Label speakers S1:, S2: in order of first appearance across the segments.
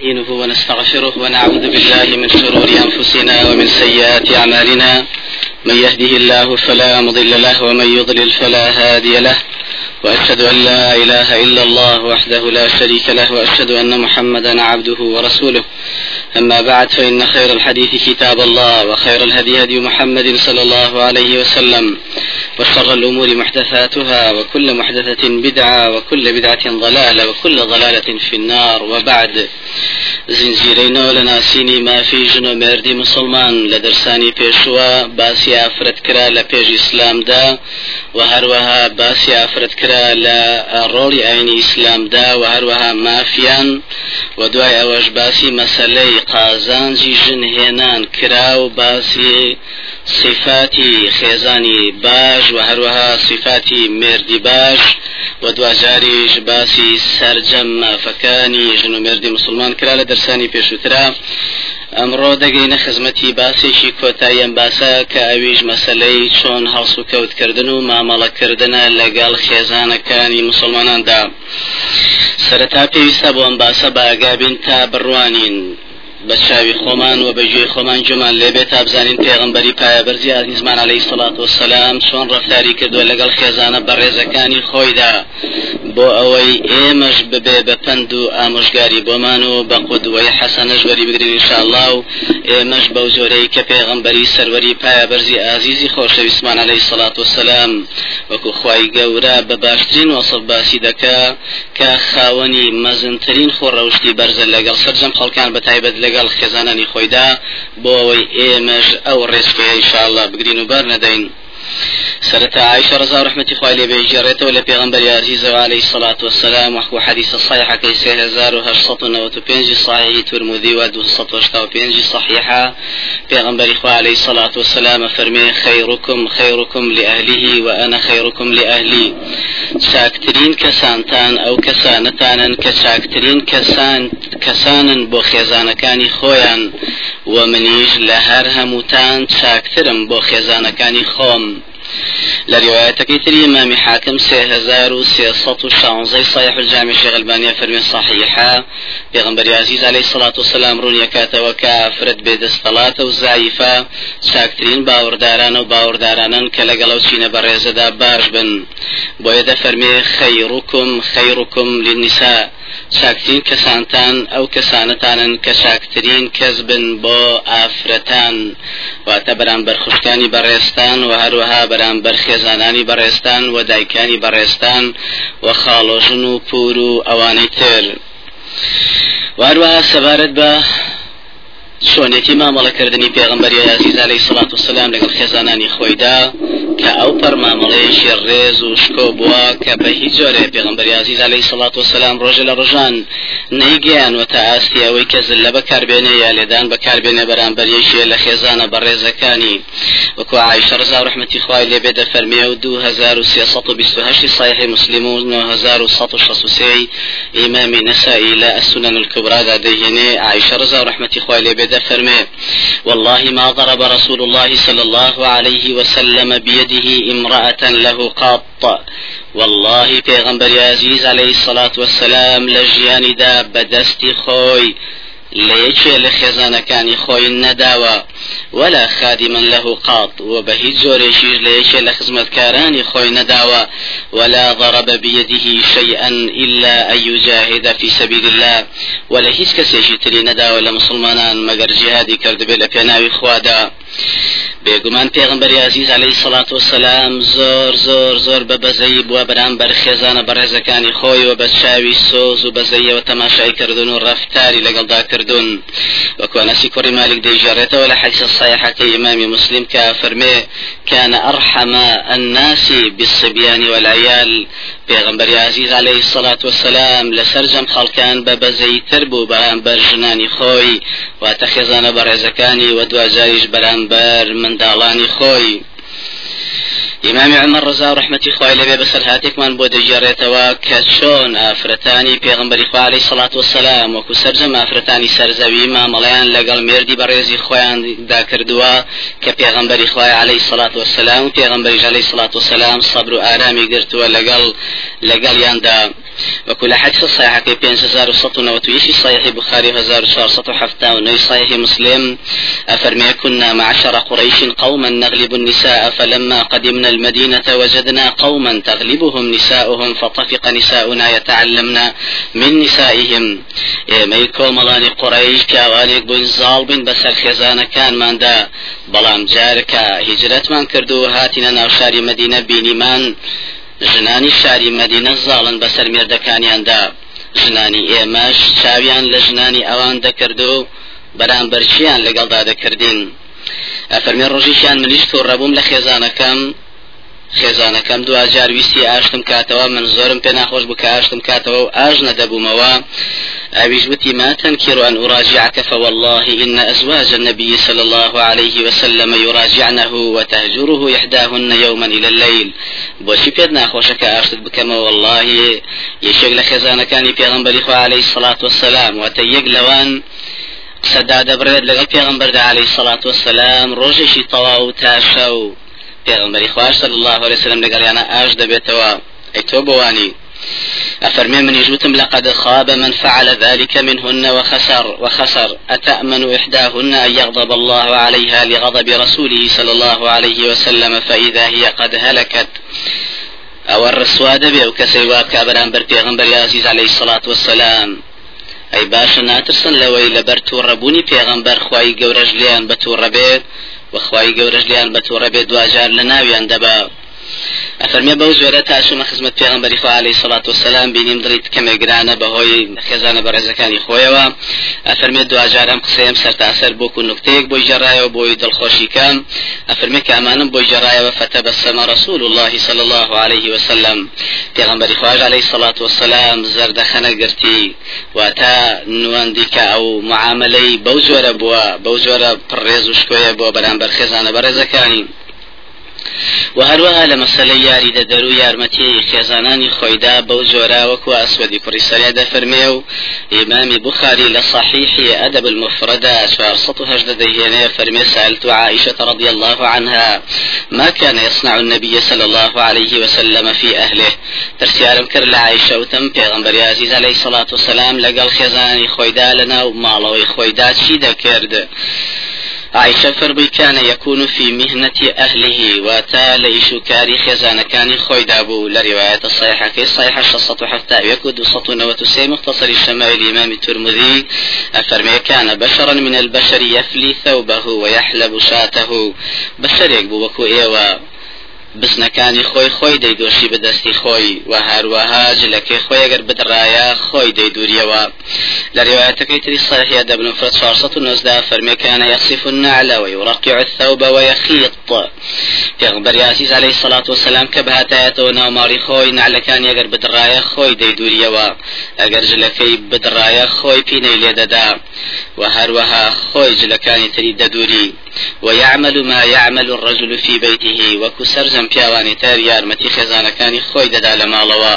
S1: نستعينه ونستغفره ونعوذ بالله من شرور أنفسنا ومن سيئات أعمالنا. من يهده الله فلا مضل له ومن يضلل فلا هادي له. وأشهد أن لا إله إلا الله وحده لا شريك له وأشهد أن محمدا عبده ورسوله. أما بعد فإن خير الحديث كتاب الله وخير الهدي هدي محمد صلى الله عليه وسلم وشر الأمور محدثاتها وكل محدثة بدعة وكل بدعة ضلالة وكل ضلالة في النار. وبعد زنجيرينەوە لە ناسینی مافی ژن و مردی مسلمان لە دەرسانی پێشوە باسی ئافرەت کرا لە پێش ئیسلامدا و هەروەها باسی ئافرەت کرا لە ڕۆڵی ئاینی ئیسلامدا و هەروەها مافیان و دوای ئەوەش باسی مەسلەی قازانجی ژن هێنان کرا و صفاتی خێزانی باش و هەروەها صفاتی مردی باش و دوجاریش باسی سرجەم مافەکانی ژن و مردی مسلمان کرا لە دەرسانی پێشووترا. ئەمڕۆ دەگەینە خزمەتی باسێکی کۆتاییان باسە کە ئەویش مەسلەی چۆن هەڵس و کەوتکردن و مامەڵەکردنە لەگەڵ خێزانەکانی مسلماناندا. سەرەتا پێویستە بۆ ئەم باسە باگابین تا بڕوانین. بە چاوی خۆمان و بەگوێ خۆمان جومان لێبێت تا بزانین پێغمبەری پایەبەرزی ئازیزمان عليه سڵات وسلام چۆن ڕفتاری کردووە لەگەڵ خێزانە بەڕێزەکانی خۆیدا؟ بۆ ئەوەی ئێمەش ببێ بە پند و ئامۆژگاری بۆمان و بە قودوەی حەسەنەش وەری بگرین انشاءالله و ئێمەش بەو زۆرەی کە پێغمبەری سەروەری پایەبەرزی ئازیزی خۆشەویستمان عليه سڵات وسلام وەکو خوای گەورە بە باشترین وەسف باسی دەکا کە خاوەنی مەزنترین خۆڕەوشتی بەرزە لەگەڵ سەرجەم خەڵکان بە تایبەت لەگەڵ لەگەڵ خێزانانی خۆیدا بۆ ئەوەی ئێمەش ئەو ڕێسکەیە ئینشاءالله بگرین و بەر نەدەین. سرت عائشة رضا رحمة خوالي بيجريت ولا پیغمبر عزيز عليه الصلاة والسلام وحكو حديث الصحيحة كي سيهزار وهشصط نوت بينجي صحيح ترمذي ودو صط وشتاو بينجي صحيحة پیغمبر إخوة عليه الصلاة والسلام فرمي خيركم خيركم لأهله وأنا خيركم لأهلي. شاكترين كسانتان أو كسانتان كشاكترين كسان كسان بو خيزانكاني خويا ومنيش لهر هموتان شاكترم بو خيزانكاني خوم تري إمام حاكم سيهزار وسيصط وشانزي صحيح الجامع الشيخ البانية فرمي صحيحة. پیغمبر عزيز عليه الصلاة والسلام رون يكاتا وكافرت بيد الصلاة وزعيفة ساكترين باورداران وباورداران كالقلو سين بريزدا باش بن. بويدا فرمي خيركم خيركم للنساء. چاکترین کەسانتان ئەو کەسانەتانن کە چاکترین کەس بن بۆ ئافرەتان. واتە بەرامبەر خوشکانی بەڕێستان و هەروەها بەرامبەر خێزانانی بەڕێستان و دایکانی بەڕێستان و خاڵۆژن و پور و ئەوانەی تر. واروەها سەبارەت بە چۆنێتی مامەڵەکردنی پێغمبەری عزیز عەلەیهی سڵات وسلام لەگەڵ خێزانانی خۆیدا کە ئەو پەرمامەڵەیەشی ڕێز و شکۆ بووە کە بە هیچ جۆرێ پێغمبەری عزیز عەلەیهی سڵات وسلام ڕۆژە لە ڕۆژان نەیگەیانوە تا ئاستی ئەوەی کە زل لە بەکاربێنێ یا لێدان بەکاربێنێ بەرامبەریەشیە لە خێزانە بەڕێزەکانی وەکو عایشە ڕزا ڕحمەتی خوای لێبێ دەفەرمێ و 2328 صحيح مسلم و 9163 إمام نسائي لا السنن الكبرى دا ديهني عائشة رضا رحمة خواه فرمي والله ما ضرب رسول الله صلى الله عليه وسلم بيده امرأة له قط. والله پیغمبر عزيز عليه الصلاة والسلام لجيان دا بدست خوي لە یەکێ لە خێزانەکانی خۆی نەداوە ولا خادما له قاط و بە هیچ زۆرێکیش لە یەکێ لە خزمەتکارانی خۆی ولا ضرب بيده شيئا إلا أن يجاهد في سبيل الله. ولا هیچ کەسێکی تری نەداوە لە مسلمانان مەگەر جهادی کردبێت لە پێناوی خوادا. بێگومان پێغمبەری عزیز عليه سڵات وسلام زۆر زۆر زۆر بە بەزەی بووە بەرامبەر خێزانە بەڕێزەکانی خۆی و بە چاوی سۆز و بەزەیەوە تەماشای کردن و ڕفتاری لەگەڵدا کردوون وەکو ئەنەسی کوڕی حەدیث الصحيحة إمام مسلم كافرمي كان أرحم الناس بالصبيان والعيال. پێغمبەر عزیز عليه الصلاة والسلام بەزەیتر بوو بەرامبەر ژنانی خۆی واتە خێزانە بەڕێزەکانی و دوجاریش بەرامبەر منداڵانی خۆی. إمام عمر رضا رحمة خوای لەبێ بەسەر هاتێکمان بۆ دەژێڕێتەوە کە چۆن ئافرەتانی پێغمبەری خوا عليه سڵات وسلام وەکو سەرجەم ئافرەتانی سەرزەوی مامەڵەیان لەگەڵ مێردی بەڕێزی خۆیان داکردووە کە پێغمبەری خوای عليه سڵات وسلام و پێغمبەری عليه سڵات وسلام صبر و ئارامی گرتووە لەگەڵ لەگەڵیاندا وكل حديث صحيح كي بين هزار وسط وتويشي صحيح بخاري هزار وسط حفتا ونوي صحيح مسلم. أفرمي كنا معشر قريش قوما نغلب النساء فلما قدمنا المدينة وجدنا قوما تغلبهم نساؤهم فطفق نساؤنا يتعلمن من نسائهم. ميكو ملاني قريش كاوانيك بن زال بن بسر خزانة كان من دا. بلام جارك هجرت من كردو هاتنا ناوشاري مدينة بيني من. ژنانی شاری مدینە زاڵن بەسەر مێردەکانیاندا. ژنانی ئێمەش چاویان لە ژنانی ئەوان دەکرد و بەرامبەرچیان لەگەڵدا دەکردین ئەفەرمێ ڕۆژیشیان ملیش تۆڕەبووم لە خێزانەکەم خێزانەکەم دوجار ویستی ئاشتم کاتەوە من زۆرم پێ ناخۆش بکە ئاشتم کاتەوە و ئاژ نەدەبوومەوە. أبيش بتي ما تنكر أن أراجعك فوالله إن أزواج النبي صلى الله عليه وسلم يراجعنه وتهجره إحداهن يوما إلى الليل. بوشي بيدنا خوشك أرشد بكما والله يشيق لخزانة كان بيغنبري عليه الصلاة والسلام. وتيق لوان سەدا دەبرێت لەگەڵ پێغمبەردا عليه سلاات وسلام ڕۆژێکی تەواو تاشە و پێغمبەری خوش صلی الله عليه وسلم لەگەڵیانە ئاش دەبێتەوە ئەی تۆ بوانی. أفرمي من يجوتم لقد خاب من فعل ذلك منهن وخسر وخسر. أتأمن إحداهن أن يغضب الله عليها لغضب رسوله صلى الله عليه وسلم فإذا هي قد هلكت. أو الرسواد بيو كسيوا كابران بر پیغمبر عزيز عليه الصلاة والسلام. أي باش ناترسن لوي لبرتو ربوني پیغمبر خواي گورج ليان وخوای گەورەش لیان بە تۆڕە بێت دوجار لە ناویان دەبا. ئەفەرمێ بەو زۆرە تاشمە خزمەت پێغمبەری خوا عليه سڵات وسلام بینیم دڵیت کەمێ گرانە بەهۆی خێزانە بەڕێزەکانی خۆیەوە ئەفەرمێ دوجارم قسەیم سەرتاسەر بۆکو نقطەیەک بۆی جێڕایەوە بۆی دڵخۆشیکەم ئەفەرمێ کە ئەمانم بۆی جێڕایەوە فتەبەسەمە رسول الله صلى الله عليه وسلم. پێغمبەری خواج عليه الصلاة والسلام زەردەخەنە گرتی واتا نواندیکە ئەو معاملەی بەو زۆرە بووە بەو زۆرە پڕێز و شکۆیە بۆ بەرامبەر خێزانە بەڕێزەکانی و هەروەها لە مەسلەی یاریدە دەرو یارمەتی خێزانانی خۆیدا بەو جۆرا وەکو ئەسودی کوڕی سەریا دەفەرمێ و ئیمامی بخاري لصحيح أدب المفردة شارصة هجد دهينة فرمي سألت عائشة رضي الله عنها ما كان يصنع النبي صلى الله عليه وسلم في أهله؟ ترسيارم كر لعائشة وتم پیغمبر عزيز عليه الصلاة والسلام لقل خزاني خويدا لنا ومالوي خويدا شي دكرد عائشة فربي كان يكون في مهنة أهله واتا كاري خزانة كان خويدابو لرواية الصحيحة كي الصحيحة شصة حتى يكد سطون وتسي مختصر الشمال الإمام الترمذي. أفرمي كان بشرا من البشر يفلي ثوبه ويحلب شاته. بشر يكبو وكو بسنەکانی خۆی خۆی دەیدۆشی بەدەستی خۆی و هەروەها جلەکەی خۆی ئەگەر بدڕایە خۆی دەیدوریەوە. لە ڕێوایەتەکەی تری صحيح دەبن فرد 490 فەرمێکانە يصف النعل ويرقع الثوب ويخيط پێغمبەر عزیز عليه الصلاة والسلام کە بهاتایەتەوە ناوماڕی خۆی نعلەکانی ئەگەر بدڕایە خۆی دەیدوریەوە. ئەگەر جلەکەی بدڕایە خۆی پینەی لێدەدا و هەروەها خۆی جلەکانی تری دەدوری. ويعمل ما يعمل الرجل في بيته وكو سرجم پیاوانی تر یارمەتی خێزانەکانی خۆی دەدا لە ماڵەوە.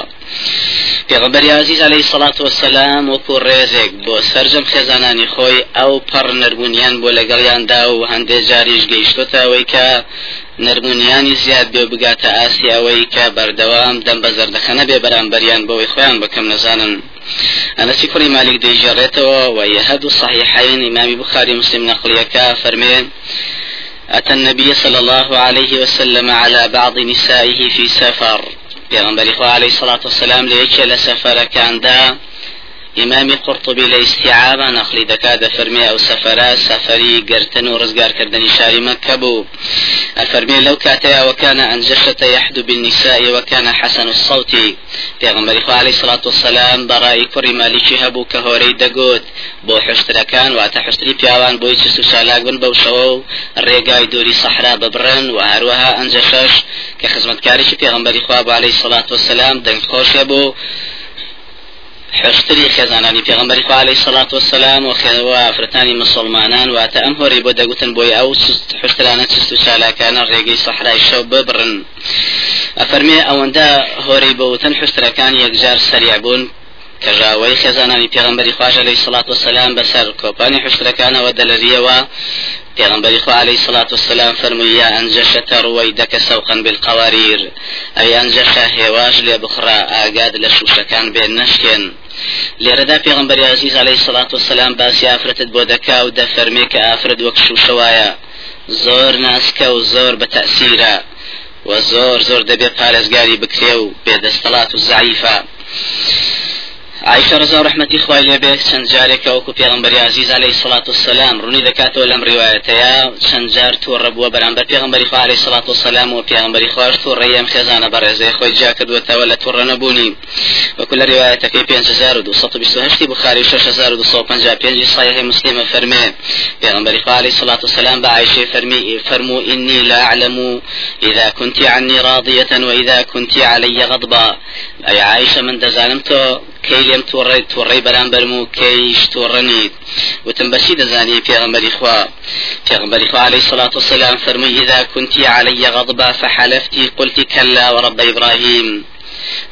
S1: پێغمبەری عزیز عليه الصلاة والسلام وەکو ڕێزێک بۆ سرجم خێزانانی خۆی ئەو پەڕ نەربوونیان بۆ لەگەڵیاندا و هەندێک جاریش گەیشتۆتە ئەوەی کە نەرمونیانی زیاد بێ بگاتە ئاسی ئەوەی کە بەردەوام دەم بە زەردەخەنە بێ بەرامبەریان بەوەی خۆیان بکەم نەزانن. أنس كري مالك دي جريته ويهد الصحيحين إمام بخاري مسلم نقليك فرمين. أتى النبي صلى الله عليه وسلم على بعض نسائه في سفر. پیغمبر عليه الصلاة والسلام ليش لسفر كان دا. إمام قرطبي لاستيعابا نقلي دكاد فرمي أو سفرا سفري قرتن ورزقار كردني شاري مكة بو. الفرمي لو كاتيا وكان أنجشة يحدو بالنساء وكان حسن الصوت. پیغمبر عليه الصلاة والسلام برای کوڕی مالیکی هەبوو کە هۆرەی دەگوت بۆ حشتەکان واتە حشتری پیاوان بۆی چ و سالاک بن بەو شەوە و ڕێگای دووری سەحرا ببرن و هەروەها ئەنجەشەش کە خزمەتکاریی پێغمبەری خوا عليه الصلاة والسلام دەنگ خۆشە بوو حشتری خێزانانی پێغمبەری خوا عليه الصلاة والسلام و فرتانی مسلمانان واتە ئەم هۆری بۆ دەگوتن بۆی ئەو حشترانە چست و چالاکانە ڕێگەی سەحرای شەو ببڕن. ئەفەرمێ ئەوەندە هۆرەی بەوتن حشتەکان یەکجار سەریع بوون کەژاوەی خێزانانی پێغمبەری خواژ عليه الصلاة والسلام بەسەر کۆپانی حشتەکانەوە دەلەریەوە پیغمبر خو عليه الصلاة والسلام فرمي يا أنجشة رويدك سوقا بالقوارير أي أنجشة هواج لبخرى آقاد لشوشكان بين نشكن لێرەدا پێغمبەری عزیز عليه الصلاة والسلام باسی ئافرەتت بۆ دەکا و دەفەرمێ کە ئافرەت وەک شوشەوایە زۆر ناسکە و زۆر بە تەسیرە و زۆر زۆر دەبێ پارێزگاری بکرێ و بێدەستەڵات و عائشة رضا رحمتي خوای لێبێ چەند جارێکە وەکو پێغمبەری عزیز عليه الصلاة والسلام. ڕوونی دەکاتەوە لەم ڕواەتەیە چەند جار تووڕە بووە بەرامبەر پێغمبەری خوا عليه الصلاة والسلام و پێغمبەری خوش تووڕەیەم خێزانە بەڕێزەی خۆی جا کردوێتەوە لە تووڕە نەبوونی وەکو لە ڕواەتەکەی 5228 بخاری 6255 صحيح مسلم فرمي پیغمبر خوا عليه الصلاة والسلام بعائشة فرمي فرموا إني لا أعلم إذا كنت عني راضية وإذا كنت علي غضبا. أي عائشة من دزانمتو كي لێم تووڕێ تووڕێی بەرامبەرم و کەیش تووڕەنیت وتم بەچی دەزانی پێغمبەری خوا. پێغمبەری خوا عليه الصلاة والسلام فرمي إذا كنت علي غضبا فحلفتي قلت كلا ورب إبراهيم.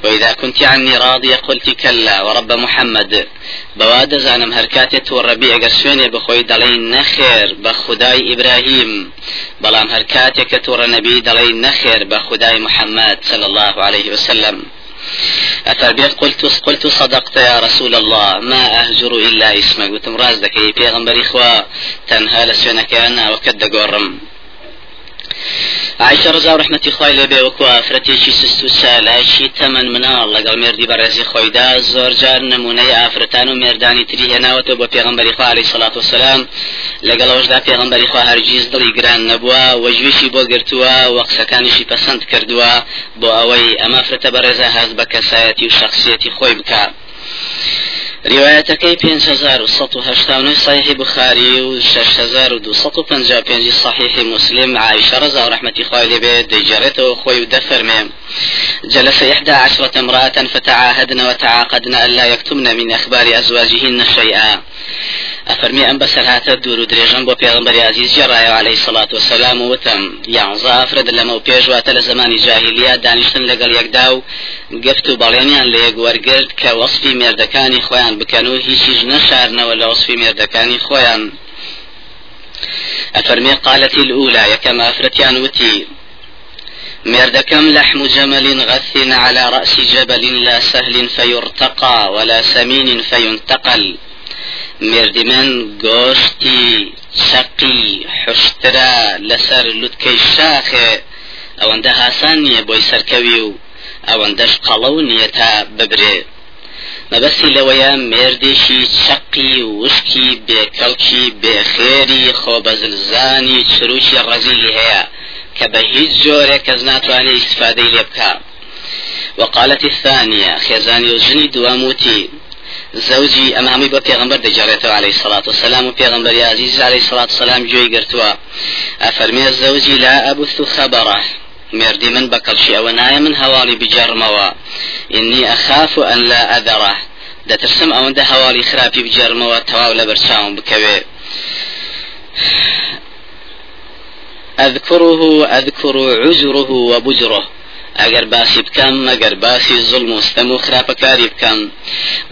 S1: وإذا كنت عني راضية قلت كلا ورب محمد. بواد زانم هركاتت والربيع قرسوني بخوي دلين نخير بخداي إبراهيم بلام هركاتك تور نبي دلين نخير بخداي محمد صلى الله عليه وسلم. أتربيت؟ قلت قلت صدقت يا رسول الله. ما أهجر إلا اسمك. وتم راز دكي. بيغمبر إخوة تنهى لسونك أنا وكد قرم. عیشە ڕزا و ڕحمەتی خی لێبێ وەکو ئافرەتێکی سست و سالایشی تەمەەن مناڵ لەگەڵ مردی بەڕێزی خۆیدا زۆر جار نمونەی ئافرەتان و مێردانی تری هێناوەتەوە بۆ پێغمبەری خوا علی سەڵات وسلام لەگەڵ ئەوشدا پێغمبەری خوا هەرگیز دڵی گران نەبووە وەژویشی بۆ گرتووە و قسەکانیشی پەسەند کردووە بۆ ئەوەی ئەمە فرەتە بەڕێزە هەز بە کەسایەتی و شخصیەتی خۆی بکات بخاري وشش هزار ودوسط وبنجا بين صحيح مسلم عائشة رضا ورحمة خوالي بيت دجرته خوي ودفر ميم جلس إحدى عشرة امرأة فتعاهدن وتعاقدن ألا يكتمن من أخبار أزواجهن شيئا ئەفەرمی ئەم بەسەر هاتە دوور و درێژم بۆ پێغمبەری عزیز جێڕایەوە عليه سڵات و سەسلام و وتم یانزە ئافرەت لەمە و پێشواتە لە زمانی جاهلیە دانیشتن لەگەڵ یەکدا و گفت و بەڵێنیان لە خۆیان بکەن و هیچیش نەشارنەوە لە وەصفی مێردەکانی خۆیان. أفرمي قالت الأولى يكما أفرتيان وتي مردكم لحم جمل غث على رأس جبل لا سهل فيرتقى ولا سمين فينتقل من گۆشتی چەقی حشترا لەسەر لوتکەی شاخێ ئەوەندە هاسان نییە بۆی سەرکەوی و ئەوەندەش قەڵە و نییە تا ببرێ. مەبەستی لەوەیە مێردێکی چەقی وشکی بێکەڵکی بێخێری خۆبەزلزانی چروشی ڕەزیلی هەیە کە بە هیچ جۆرێک کەس ناتوانێت استفادەی لێ بکە وقالت الثانية خزاني وجني دواموتي زوجي أما همي بيغمبر دجارته عليه الصلاة والسلام وبيغمبر يا عزيز عليه الصلاة والسلام جوي قرتوا أفرمي الزوجي لا أبث خبره. مردي من بكل شيء ونايا من هوالي بجرموا إني أخاف أن لا أذره دەترسم ئەوەندە هەواڵی خراپی بجێرمەوە تەواو لە بەرچاوم بکەوێ. أذكره أذكر عجره وبجره. ئەگەر باسی بکەم مەگەر باسی زڵم و ستەم و خراپەکاری بکەم.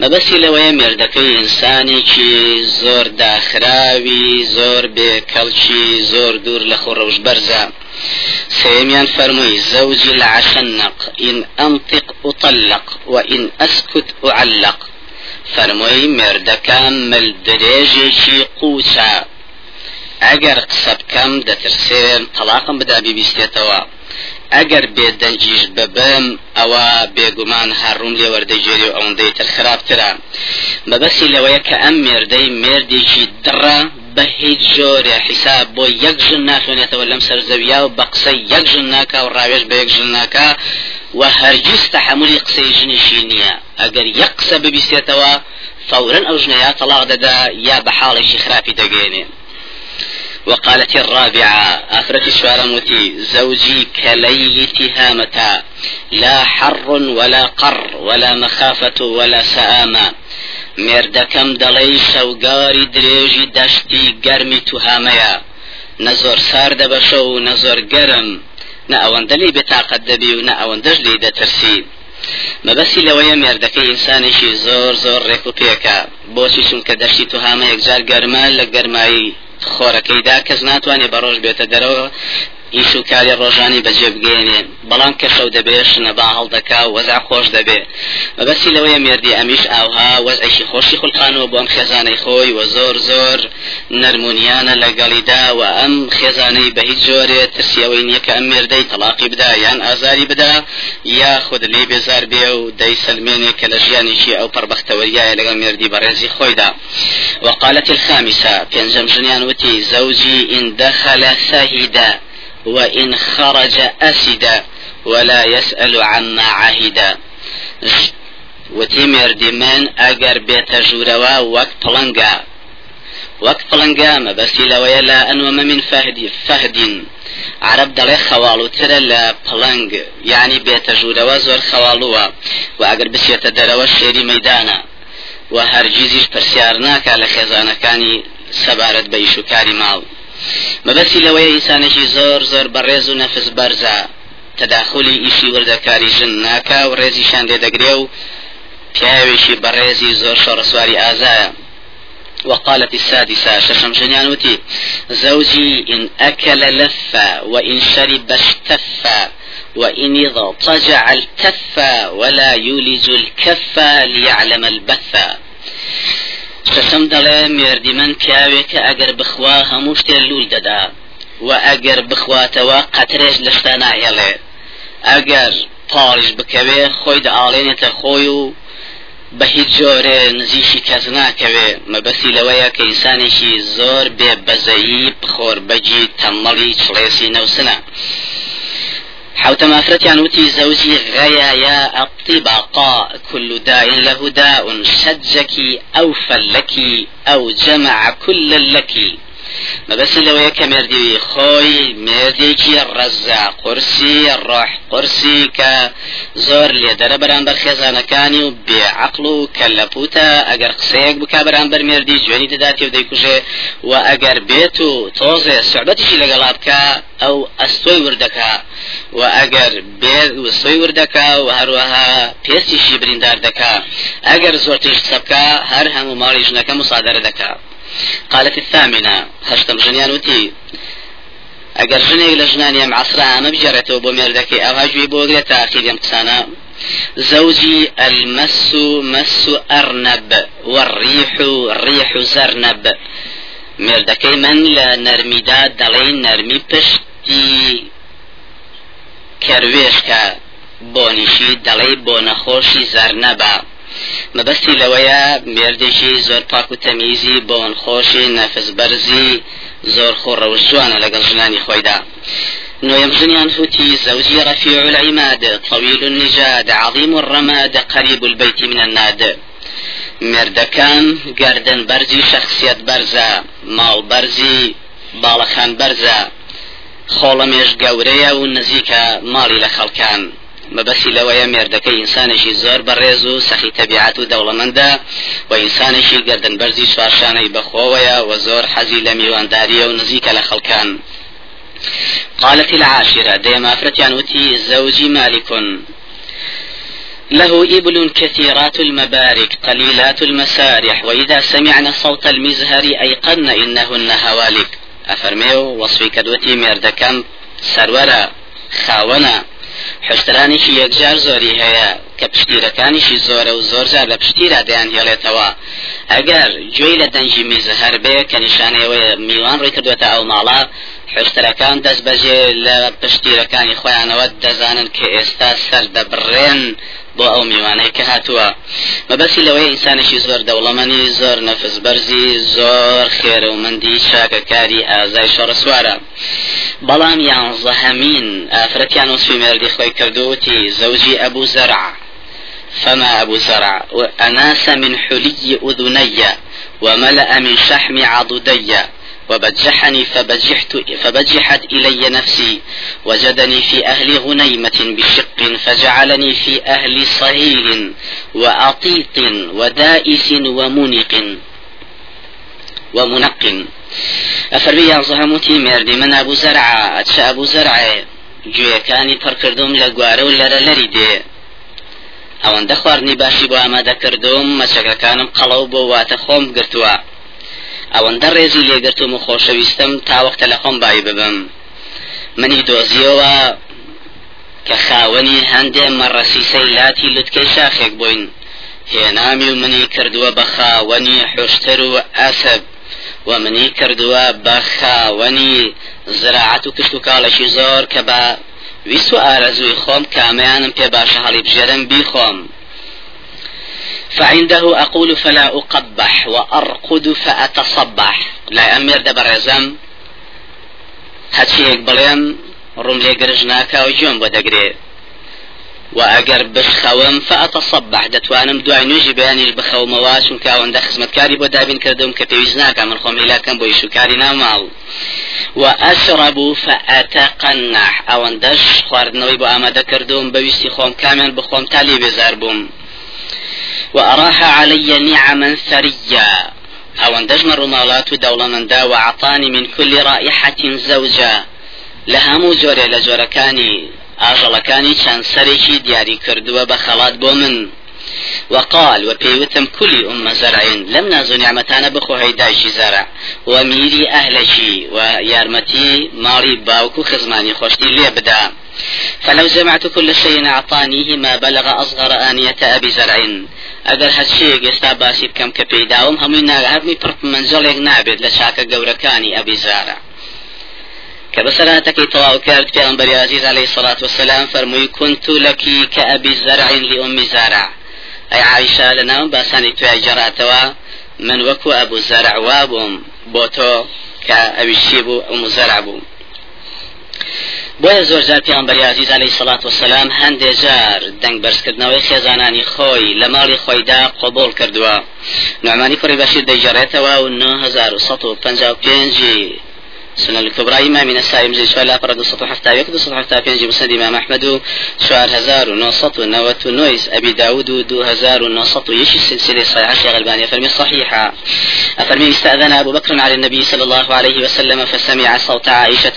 S1: مەبەستی لەوەیە مێردەکەی ئینسانێکی زۆر داخراوی زۆر بێکەڵکی زۆر دوور لە خۆڕەوش بەرزە سيميان فرمي زوجي العشنق إن أنطق أطلق وإن أسكت أعلق. فرمي مردكام ملدريجي قوسا ئەگەر قسە بکەم دەترسێن تەلاقم بدا بیبیستێتەوە. ئەگەر بێدەنجیش ببم ئەوە بێگومان هەڕوم لێ وەردەگێری و ئەوەندەی تر خراپترە بەبەسی لەوەیە کە ئەم مێردەی مێردێکی دڕە بە هیچ جۆرە حیساب بۆ یەک ژن ناتوانێتەوە لەم سەرزەویا و بە قسەی یەک ژن ناکە و ڕاوێژ بە یەک ژن ناکە و هەرگیز تەحملی قسەی ژنیشی نییە. ئەگەر یەک قسە ببیستێتەوە فورا ئەو ژنەیە تەلاق دەدا یا بە حاڵێکی خراپی دەگەێنێ وقالت الرابعة أفرت الشوارموتي زوجي كليل تهامة لا حر ولا قر ولا مخافة ولا سآمة مێردەکەم دەڵێ شەوگاری درێژی دەشتی گەرمی توهامەیە. نەزۆر سار دەبەشە و نەزۆر گەرم. نە ئەوەندە لی بێتاقەت دەبی و نە ئەوەندەش لی دەترسی. مەبەسی لەوەیە مێردەکەی ئینسانێکی زۆر زۆر ڕێک و پێکە. بۆچی چونکە دەشتی توهامە یەکجار خۆرەکەیدا کەس ناتوانێت بە ڕۆژ بێتە دەرەوە ئیش و کاری ڕۆژانی بەجێ بگەێنێ بەڵام کە شەو دەبێ شنەبا هەڵدەکا وەزع خۆش دەبێ. مەبەسی لەوەیە مێردی ئەمیش ئاوها وەزعیشی خۆشی خولقانەوە بۆ ئەم خێزانەی خۆی و زۆر زۆر نەرمونیانە لەگەڵیدا و ئەم خێزانەی بە هیچ جۆرێ ترسیەوەی نییە کە ئەم مێردەی تەلاقی بدا یان ئازاری بدا یا خود لێ بێزار بێ و دەی سلمێنێ کە لە ژیانێکی ئەو پڕبەختەوەریایە لەگەڵ مێردی بەڕێزی خۆیدا. وقالت الخامسة بينجم جنيان وتي زوجي إن دخل سهدا وإن خرج أسد ولا يسأل عما عهد وتي دمان أجر بيت جوروا وقت پڵنگا وەک پڵنگا مەبەسی لەوەیە لا ئەنوەمە من فهدی فهد. عرب دەڵێ خەواڵوترە لە پڵنگ یعنی بێتە ژوورەوە زۆر خەواڵووە و ئەگەر بچێتە دەرەوە شێری مەدانە و هەرگیزیش پرسیار ناکا لە خێزانەکانی بە ئیشوکاری ماڵ مەبەسی لەوەیە ئینسانێکی زۆر زۆر بەڕێز و نەفس بەرزە. تەداخلی ئیشی وردەکاری ژن ناکا و ڕێزیشان لێدەگرێ و پیاوێکی بەڕێزی زۆر شۆڕسواری ئازایە. وقالت السادسة ششم جنيانوتي زوجي إن أكل لف وإن شرب اشتف وإن اضطجع التف ولا يولج الكف ليعلم البث. شەشەم دەڵێ مێردی من پیاوێکە ئەگەر بخوا هەموو شتێ لول دەدا و ئەگەر بخواتەوە قەترێش لە شتا ناهێڵێ. ئەگەر پاڵش بکەوێ خۆی دەئاڵێنێتە خۆی و بە هیچ جۆرێ نزیشی کەس ناکەوێ. مەبەسی لەوەیە کە ئینسانێکی زۆر بێ بەزەیی بخۆر بەجی تەمەڵی چڵێسی نەوسنە. حوت مافرتيان وتي زوجي غيا يا الطبقاء كل داء له داء شجك أو فلك أو جمع كل لك مەبەسی لەوەیە کە مردی خۆی مردێکی ڕەزا قورسی ڕۆح قورسی کە زۆر لێ دەرە بەرامبەر خێزانەکانی و بێعقل و کە لە پوتە ئەگەر قسەیەک بک بەرامبەر مردی جوێنی دەداتی و دەیکوژێ و ئەگەر بێت و تۆزێ سوعبەتیشی لەگەڵا بکە ئەو ئەستۆی وردەکە. و ئەگەر بێ وسۆی وردەکە و هەروەها پێستیشی بریندار دەکا. ئەگەر زۆر تیش سەبکە هەر هەموو ماڵی ژنەکە مسادرە دەکا. قالت الثامنة هشتم جنيان وتي ئەگەر ژنێک لە ژنانیم عسرا ئەمە بجارێتەوە بۆ مێردەکەی ئەوهاجوی بۆگرێت تاقیدیم قسانە. زەوجی ئەلمەس و مەس و ئەرنەب وەڕیح و ڕیح و زەرنەب. مێردەکەی من لە نەرمیدا دەڵێ نەرمی پشتی کەروێشکە بۆنیشی دەڵێ بۆ نەخۆشی زەرنەبە. مەبەستی لەوەیە مێردێکی زۆر پاک و تەمیزی بۆن خۆشی نەفس بەرزی زۆر خۆڕەوە جوانە لەگەڵ ژنانی خۆیدا. نويم جنيان فوتي زوجي رفيع العماد طويل النجاد عظيم الرماد قريب البيت من الناد. مردكان گردن برزي شخصيت برزا ماڵ برزي باڵەخان بەرزە. خۆڵەمێش گەورەیە و نزیکە ماڵی لە خەڵکان. مەبەسی لەوەیە مێردەکەی ئینسانێکی زۆر بەڕێز و سەخی تەبیعات و دەوڵەمەندە و گردن بەرزی چوارشانەی بەخۆوەیە و زۆر حەزی لە میوانداریە و نزیکە لە خەڵکان قالت العاشرة ديما فرتيان وتي زوجي مالك. له إبل كثيرات المبارك قليلات المسارح وإذا سمعن صوت المزهر أيقن إنهن هوالك. أفرميو وصفي كدوتي مردكم سرورا خاونا. حشترانێکی یەکجار زۆری هەیە کە پشتیرەکانیشی زۆرە و زۆر جار لە پشتیرا دەیان هێڵێتەوە. ئەگەر گوێی لە دەنجی میزە هەربێ کە نیشانەوەی میوان ڕێ کردوێتە ئەو ماڵا حشتەکان دەست بەجێ لە پشتیرەکانی خۆیانەوە دەزانن کە ئێستا سەر دەبڕێن بۆ ئەو میوانەی کە هاتووە. مەبەسی لەوەی ئینسانێکی زۆر دەوڵەمەنی زۆر نەفس بەرزی زۆر خێرە و مندی چاکەکاری ئازای شەڕە سوارە بەڵام یانزەهەمین ئافرەتیان وسفی مێردی خۆی کردووتی زەوجی ئەبوو زەرع. فما أبو زرع وأناس من حلي أذني وملأ من شحم عضدي وبجحني فبجحت فبجحت إلي نفسي وجدني في أهل غنيمة بشق فجعلني في أهل صهيل وأطيط ودائس ومنق. ومنق. أفربي يا زهموتي مردي من أبو زرع أتش أبو زرع گوێەکانی پڕکردوم لە گوارە و لەرە لەری دێ ئەوەندە خواردنی باشی بۆ ئامادەکردوم مەچەکەکانم قەڵەو بۆ واتە ئەوەندە ڕێزی لێگرتوم و خۆشەویستم تا وەختە لە خۆم بای ببم. منی دۆزیەوە کە خاوەنی هەندێ مەڕەسیسەی لاتی لوتکەی شاخێک بووین. هێنامی و منی کردووە بە خاوەنی حشتر و ئەسب و منی کردووە بە خاوەنی زراعەت و کشت و کاڵەشی زۆر کە بە ویست و ئارەزوی خۆم کامیانم پێ باشە هەڵی بژێرم بیخۆم. فعنده أقول فلا أقبح وأرقد فأتصبح. لا أمير دبر رزم هەچیەک بڵێم ڕوم لێ گرژ ناکا و جۆم بۆ دەگرێ و ئەگەر بشخەوم فأتصبح. دەتوانم دوای نوێژی بەیانیش بخەومەوە چونکە ئەوەندە خزمەتکاری بۆ من خۆم هیلاکەم بۆ شوکاری ناماڵ وأشرب فأتقنح. ئەوەندەش خواردنەوەی بۆ ئامادە کردوم بەویستی کامیان بخۆم تالی بێزار بووم وأراح علي نعما ثريا أو أندجم الرمالات دولة من دا وأعطاني من كل رائحة زوجا. لها موزوري لزوركاني ئاژەڵەکانی چەند سەرێکی دیاری کردووە بە خەڵات بۆ من وقال وبيوتم كل أم زرع لم نازو نعمتانا بخو هيداجي زرع. وميري أهلشي ويارمتي ماري باوكو خزماني خوشتي لي بدا فلو جمعت كل شيء أعطانيه ما بلغ أصغر آنية أبي زرع. ئەگەر هەرچەیەک ئێستا باسی بکەم کە پێداوم هەمووی ناگەهرمی پڕ منجڵێک نابێت لە چاکە گەورەکانی ئەبیزارە کە بەسەراتەکەی تەواو کرد پێیان بەریازیز عليه سڵات وسلام فەرمووی كنت لەکی کە ئەبی زەرعین لئمی زارع ئەی عیشا لە ناوم باسانی توای جەڕاتەوە من وەکو ئەبوو زەرعوا بووم بۆ تۆ کە ئەویشی بوو ئەو مزەرع بوو. بۆیە زۆر جار پیانبەری عزیز عليه سڵات وسلام هەندێ جار دەنگ بەرزکردنەوەی خێزانانی خۆی لە ماڵی خۆیدا قۆبڵ کردووە. نوعمانی کوڕی بەشیر دەیجارێتەوە و 1955 سنة الكبرى إمام النسائي مجلد شوال أفر دو سطو حفتا يك دو سطو حفتا بينجي مسند إمام أحمد شوال هزار ونصط ونوت نويس أبي داود دو هزار ونصط يشي السلسلة صحيحة شيخ الباني فرمي صحيحة أفرمي استأذن أبو بكر على النبي صلى الله عليه وسلم فسمع صوت عائشة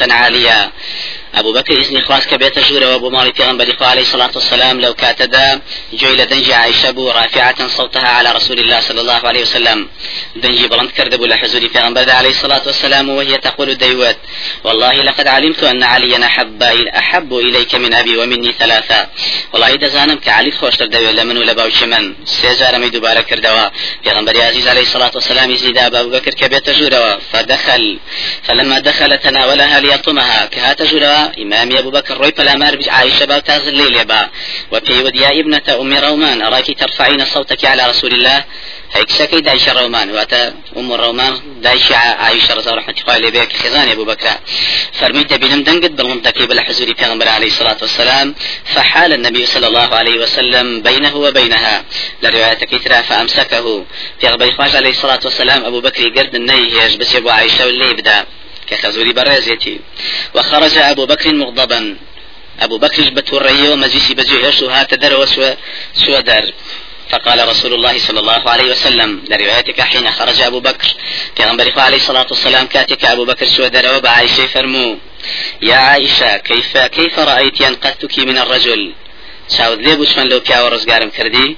S1: أبو بكر إذن خلاص كبيت جورة وأبو مالي پیغمبر عليه الصلاة والسلام لو كاتدا جويل دنجي عائشة بو رافعة صوتها على رسول الله صلى الله عليه وسلم. دنجي بلند كرد بو لحزوري پیغمبر عليه الصلاة والسلام وهي تقول ديوت والله لقد علمت أن عليا أحب أحب إليك من أبي ومني ثلاثة والله إذا زانم كعلي خوش تردوي لمن ولا باوش من. سيزار مي دوبارة كردوا پیغمبر عزيز عليه الصلاة والسلام داب أبو بكر كبيت جورة فدخل. فلما دخل تناولها ليطمها كهات جورة إمام أبو بكر روي فالأمار عائشة با تاز الليل با. وفي وديا ابنة أم رومان أراك ترفعين صوتك على رسول الله؟ هيك شكي دايش الرومان واتا أم الرومان دايش عائشة رضا رحمة الله بك خزان أبو بكر. فرميت بهم دنقد بالمنطقي بالحزوري في عليه الصلاة والسلام. فحال النبي صلى الله عليه وسلم بينه وبينها. لرواية كثرة فأمسكه. غبي عليه الصلاة والسلام أبو بكر قرد النيهج بس يبو عائشة واللي يبدأ كخزوري برازيتي. وخرج أبو بكر مغضبا. أبو بكر بتوريه ومجلسي بجيهش هات در وسوى سوى دار فقال رسول الله صلى الله عليه وسلم لروايتك حين خرج أبو بكر. في غنبري عليه الصلاة والسلام كاتك أبو بكر سوى در وبعائشة فرمو يا عائشة كيف كيف رأيت أنقذتك من الرجل؟ شاود لي بوشمن لو بيا ورزقارم كردي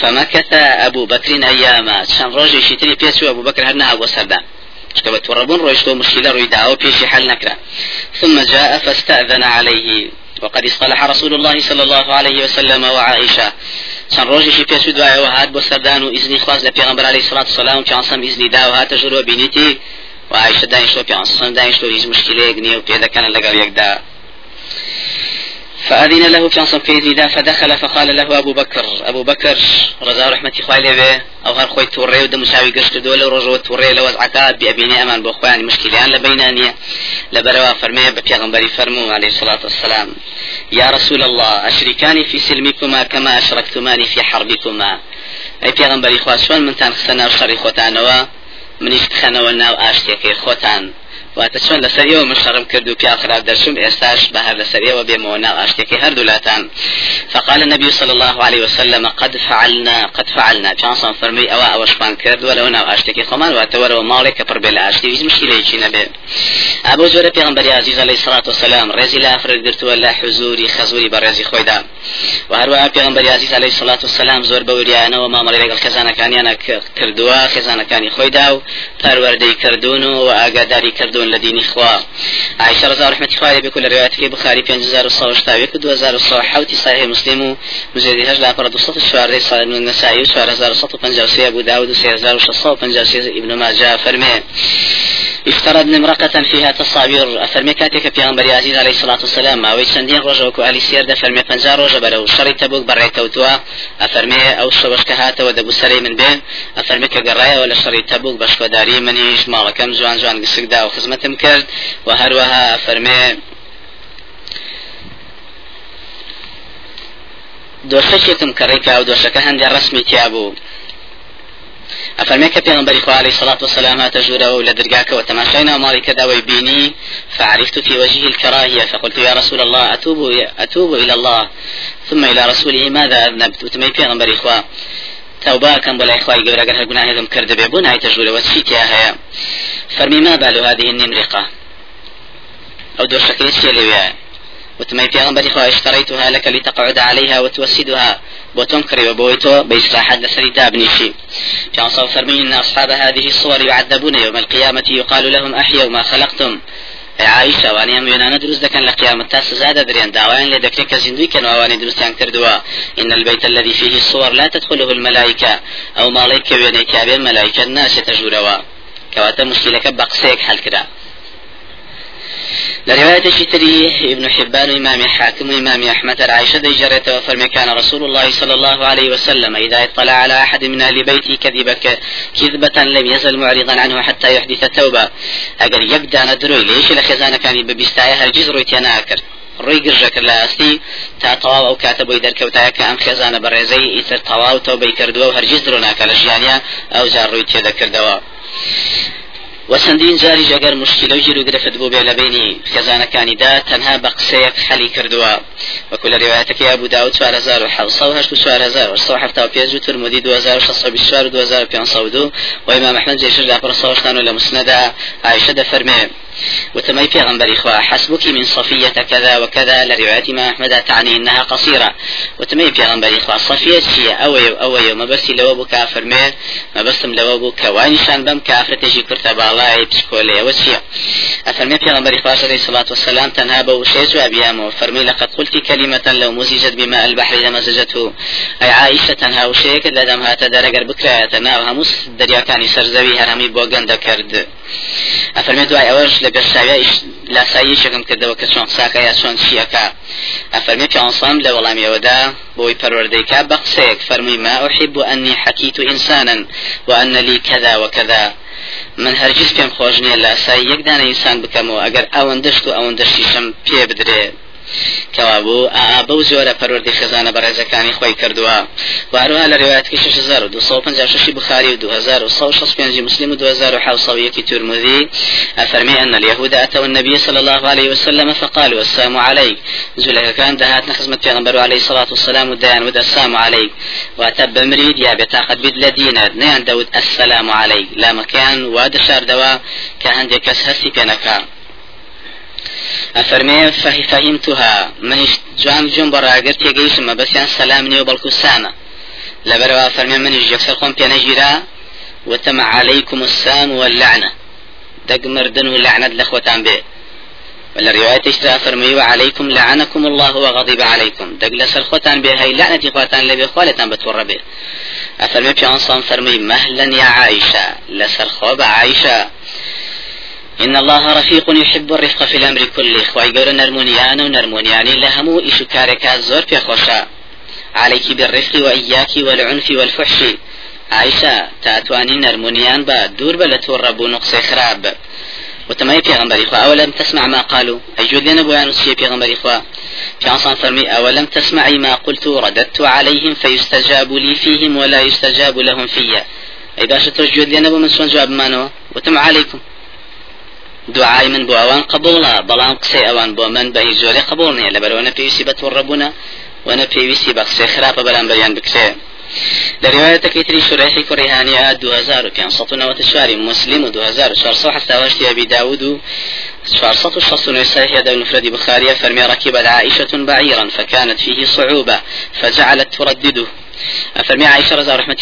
S1: فمكث أبو بكر أياما. شان رجل شتري بيسو أبو بكر هرنها وسردا اشتبت وربون رويشتو مشكلة رويدا وبيشي حل نكرة. ثم جاء فاستأذن عليه. وقد اصطلح رسول الله صلى الله عليه وسلم وعائشة. چەند ڕۆژێکی پێش دوایەوە هات بۆ سەردان و ئیزنی خواست لە پێغمبەر الصلاة والسلام و پیانسەم ئیزنی دا و هاتە ژوورەوە بینیتی و عائشە دانیشتۆ پیانسەم دانیشتۆ هیچ مشکلەیەک نییە و پێ دەکەنە لەگەڵ یەکدا فأذن له في عصم كيزيدا فدخل فقال له أبو بكر أبو بكر رضا رحمة خوالي به أو هر خوي توري ودم مساوي قشت دولة ورجو توري لو عكاد بأبيني أمان بأخواني مشكلة لبينانية. لبروا فرمي ببيغمبري فرمو عليه الصلاة والسلام يا رسول الله أشركاني في سلمكما كما أشركتماني في حربكما. أي بيغمبري خواه شون من خسنا وشري خوتانوا منیش بخەنەوە ناو ئاشتێکی خۆتان. واتە چۆن لەسەر ئێوە من شەڕم کرد و پیا خراپ دەرچوم ئێستاش بە هەر لەسەر ئێوە بێمەوە ناو ئاشتێکی هەردوو لاتان. فقال النبي صلى الله عليه وسلم قد فعلنا قد فعلنا. جانسون فرمي أو أو شبان كرد ولا هنا أشتكي خمان واتور ومالك بربل أشتي هیچ مشكلة شي نبي أبو زور پیغمبر عزيز عليه الصلاة والسلام رزي لا فرد قرت ولا حزوري خزوري برزي خويدا وهروها پیغمبر عزيز عليه الصلاة والسلام زور بوريانا وما مري لقل خزانة كان يانا كردوا خزانة كان خويدا و پروردي كردون كردون لدين إخوة. عائشة رضا رحمة خوالي بكل رواياتك بخاري 5100 2000 صحيح مسلم مجلد هجلة فرد صوت الشوارع صالح من النسائي وشوارع زار صوت وبنجاسي أبو داود وسير زار وشصة وبنجاسي ابن ماجه فرمي افترض امرأة فيها تصاوير أفرمي كاتك في أنبر عزيز عليه الصلاة والسلام أو سندين رجع وكو علي سير ده پنجا رجع برو شري تبوك بري توتوا. أفرمي أو شوش كهات ودبو سري من بين أفرمي كقرايا ولا شري تبوك بشكو داري منيش مالكم جوان جوان قسك دا وخزمتم كرد وهروها أفرمي دۆشەکێتم کەڕێکا و دۆشەکە هەندێک ڕسمی تیابوو أفرمي كبير خو عليه الصلاة والسلام تجوره ولا درقاك وتماشينا مالك داوي بيني فعرفت في وجهه الكراهية فقلت يا رسول الله أتوب أتوب إلى الله ثم إلى رسوله ماذا أذنبت؟ وتمي في خو توبا كم بلا إخوائي قبل أقر هالقناة هذم كرد بيبون هاي وتشيت يا هيا فرمي ما بال هذه النمرقة أو دور شكل شيء وتمي في غنبري خوا اشتريتها لك لتقعد عليها وتوسدها بوتون كريم بويتو بإصلاحات لسري دابنيشي كان صار فرمين إن أصحاب هذه الصور يعذبون يوم القيامة يقال لهم أحيوا ما خلقتم. عائشة واني أم ينانا دروس دكان لقيامة تاس زادة دريان دعوان لدكري كزندوي كان واني دروس تان كردوا إن البيت الذي فيه الصور لا تدخله الملائكة. أو مالك وينيك بين ملائكة الناس تجوروا كواتا مشكلة بقسيك حل كده لرواية شتري ابن حبان إمام حاكم إمام أحمد عائشة جرت وفرمي كان رسول الله صلى الله عليه وسلم إذا اطلع على أحد من أهل بيته كذبك كذبة لم يزل معرضا عنه حتى يحدث توبة أجر يبدأ ندروي ليش لخزانة كان ببستايا هرجز رويتيانا أكر ڕووی گرژەکرد لە ئاستی تا تەواو ئەو کاتە بۆی دەرکەوتایە کە ئەم خێزانە بەڕێزەی ئیتر تەواو تەوبەی کردووە و هەرگیز درۆ ناکە لە ژیانیا ئەو جار ڕووی تێدەکردەوە بيني خزانة كاندا تنها بقسيك حلي كردوا وكل رواياتك يا أبو داود سوار هزار وحوصة وهشت سوار هزار وصو حفتا وبيزو ترمدي دو هزار وشصة بشوار دو هزار وبيان صودو وإمام وتمي في غنبري إخوة حسبك من صفية كذا وكذا لرواية ما أحمد تعني إنها قصيرة وتمي في غنبري إخوة صفية شيء أوي أوي ما بس لو أبو كافر مير ما بس لو أبو كوانشان بم كافر تجي كرت بالاي بسكولي وشيء أفرمي في غنبري إخوة عليه الصلاة والسلام تنها بوشيز وأبيامه وفرمي لقد قلت كلمة لو مزجت بماء البحر لمزجته أي عائشة تنها وشيك لدم هات درجة بكرة تنها هموس دريا كان سرزوي هرمي بوغند كرد أفرمي دعاء أوج لەگەر شاوی لاساییشەکەم کردەوە کە چۆن ساکە یا چۆن چیەکە. ئەفەرمی پیانسام لە وەڵامیەوەدا بۆی پەروەردەیکا بە قسەیەک. فەرمووی ما أحب أني حكيت إنسانا وأن لي كذا وكذا. من هەرگیز پێم خۆش نییە لە ئاسایی یەک دانە ئینسان بکەمەوە. ئەگەر ئەوەندەشت و ئەوەندەشتیشم پێ بدرێ کەوابوو بەو زۆرە پەروەردی خزانە بەڕێزەکانی خۆی کردووە. واروها لە ڕێواتکی 6256 بخاري و 2665 مسلم و 2700 ترمذي أفرمي أن اليهود أتوا النبي صلى الله عليه وسلم فقالوا السلام عليك. زلك كان دهات خدمة پیغمبر عليه الصلاة والسلام وديان ود السلام عليك. واتب مريد يا بتاقد بد لدينا نيان داود السلام عليك. لا مكان واد شار دوا كهندي كس هسي بينكا أفرمي فهمتها. من جوان جون براغر تيجيشم بس يعني سلام نيو بلكو سامة. لبروا أفرمي من يكسر قوم بينجيرا وتم عليكم السام واللعنة. دق مردن واللعنة لأخوتان به ولا رواية اشترى فرمي وعليكم لعنكم الله وغضب عليكم. دق لسر خوتان به هاي لعنة خوتان لبي خوالتان بتور به أفرمي بيانصان فرمي مهلا يا عائشة. لسر خوب عائشة. إن الله رفيق يحب الرفق في الأمر كله. خواهي قول نرمونيان ونرمونياني لهمو إشو كاركا زور في خوشا. عليك بالرفق وإياك والعنف والفحش. عائشة تأتواني نرمونيان با دور بلتور ربو نقص خراب. وتماي پیغمبر إخوة أولم تسمع ما قالوا؟ أجود لنا بوان وسيا پیغمبر إخوة في عصان فرمي أولم تسمعي ما قلت رددت عليهم فيستجاب لي فيهم ولا يستجاب لهم فيا. ئەی باشە تۆ گوێت لێ نەبوو من چۆن جوابمانەوە وتم عليكم. دوعای من بۆ ئەوان قبولە بەڵام قسەی ئەوان بۆ من بە هیچ زۆرە قبول نییە لەبەرەوە نەپێویستی بە تووڕەبوونە و نەپێویستی بە قسەی خراپە بەرامبەریان بکرێ لرواية كيتري شريحي كريهانية 2594 مسلم و 2467 أبي داود و 469 صحيح هذا المفرد بخاري فرمي ركبت عائشة فكانت فيه صعوبة فجعلت تردده. فرمي عائشة رضا رحمة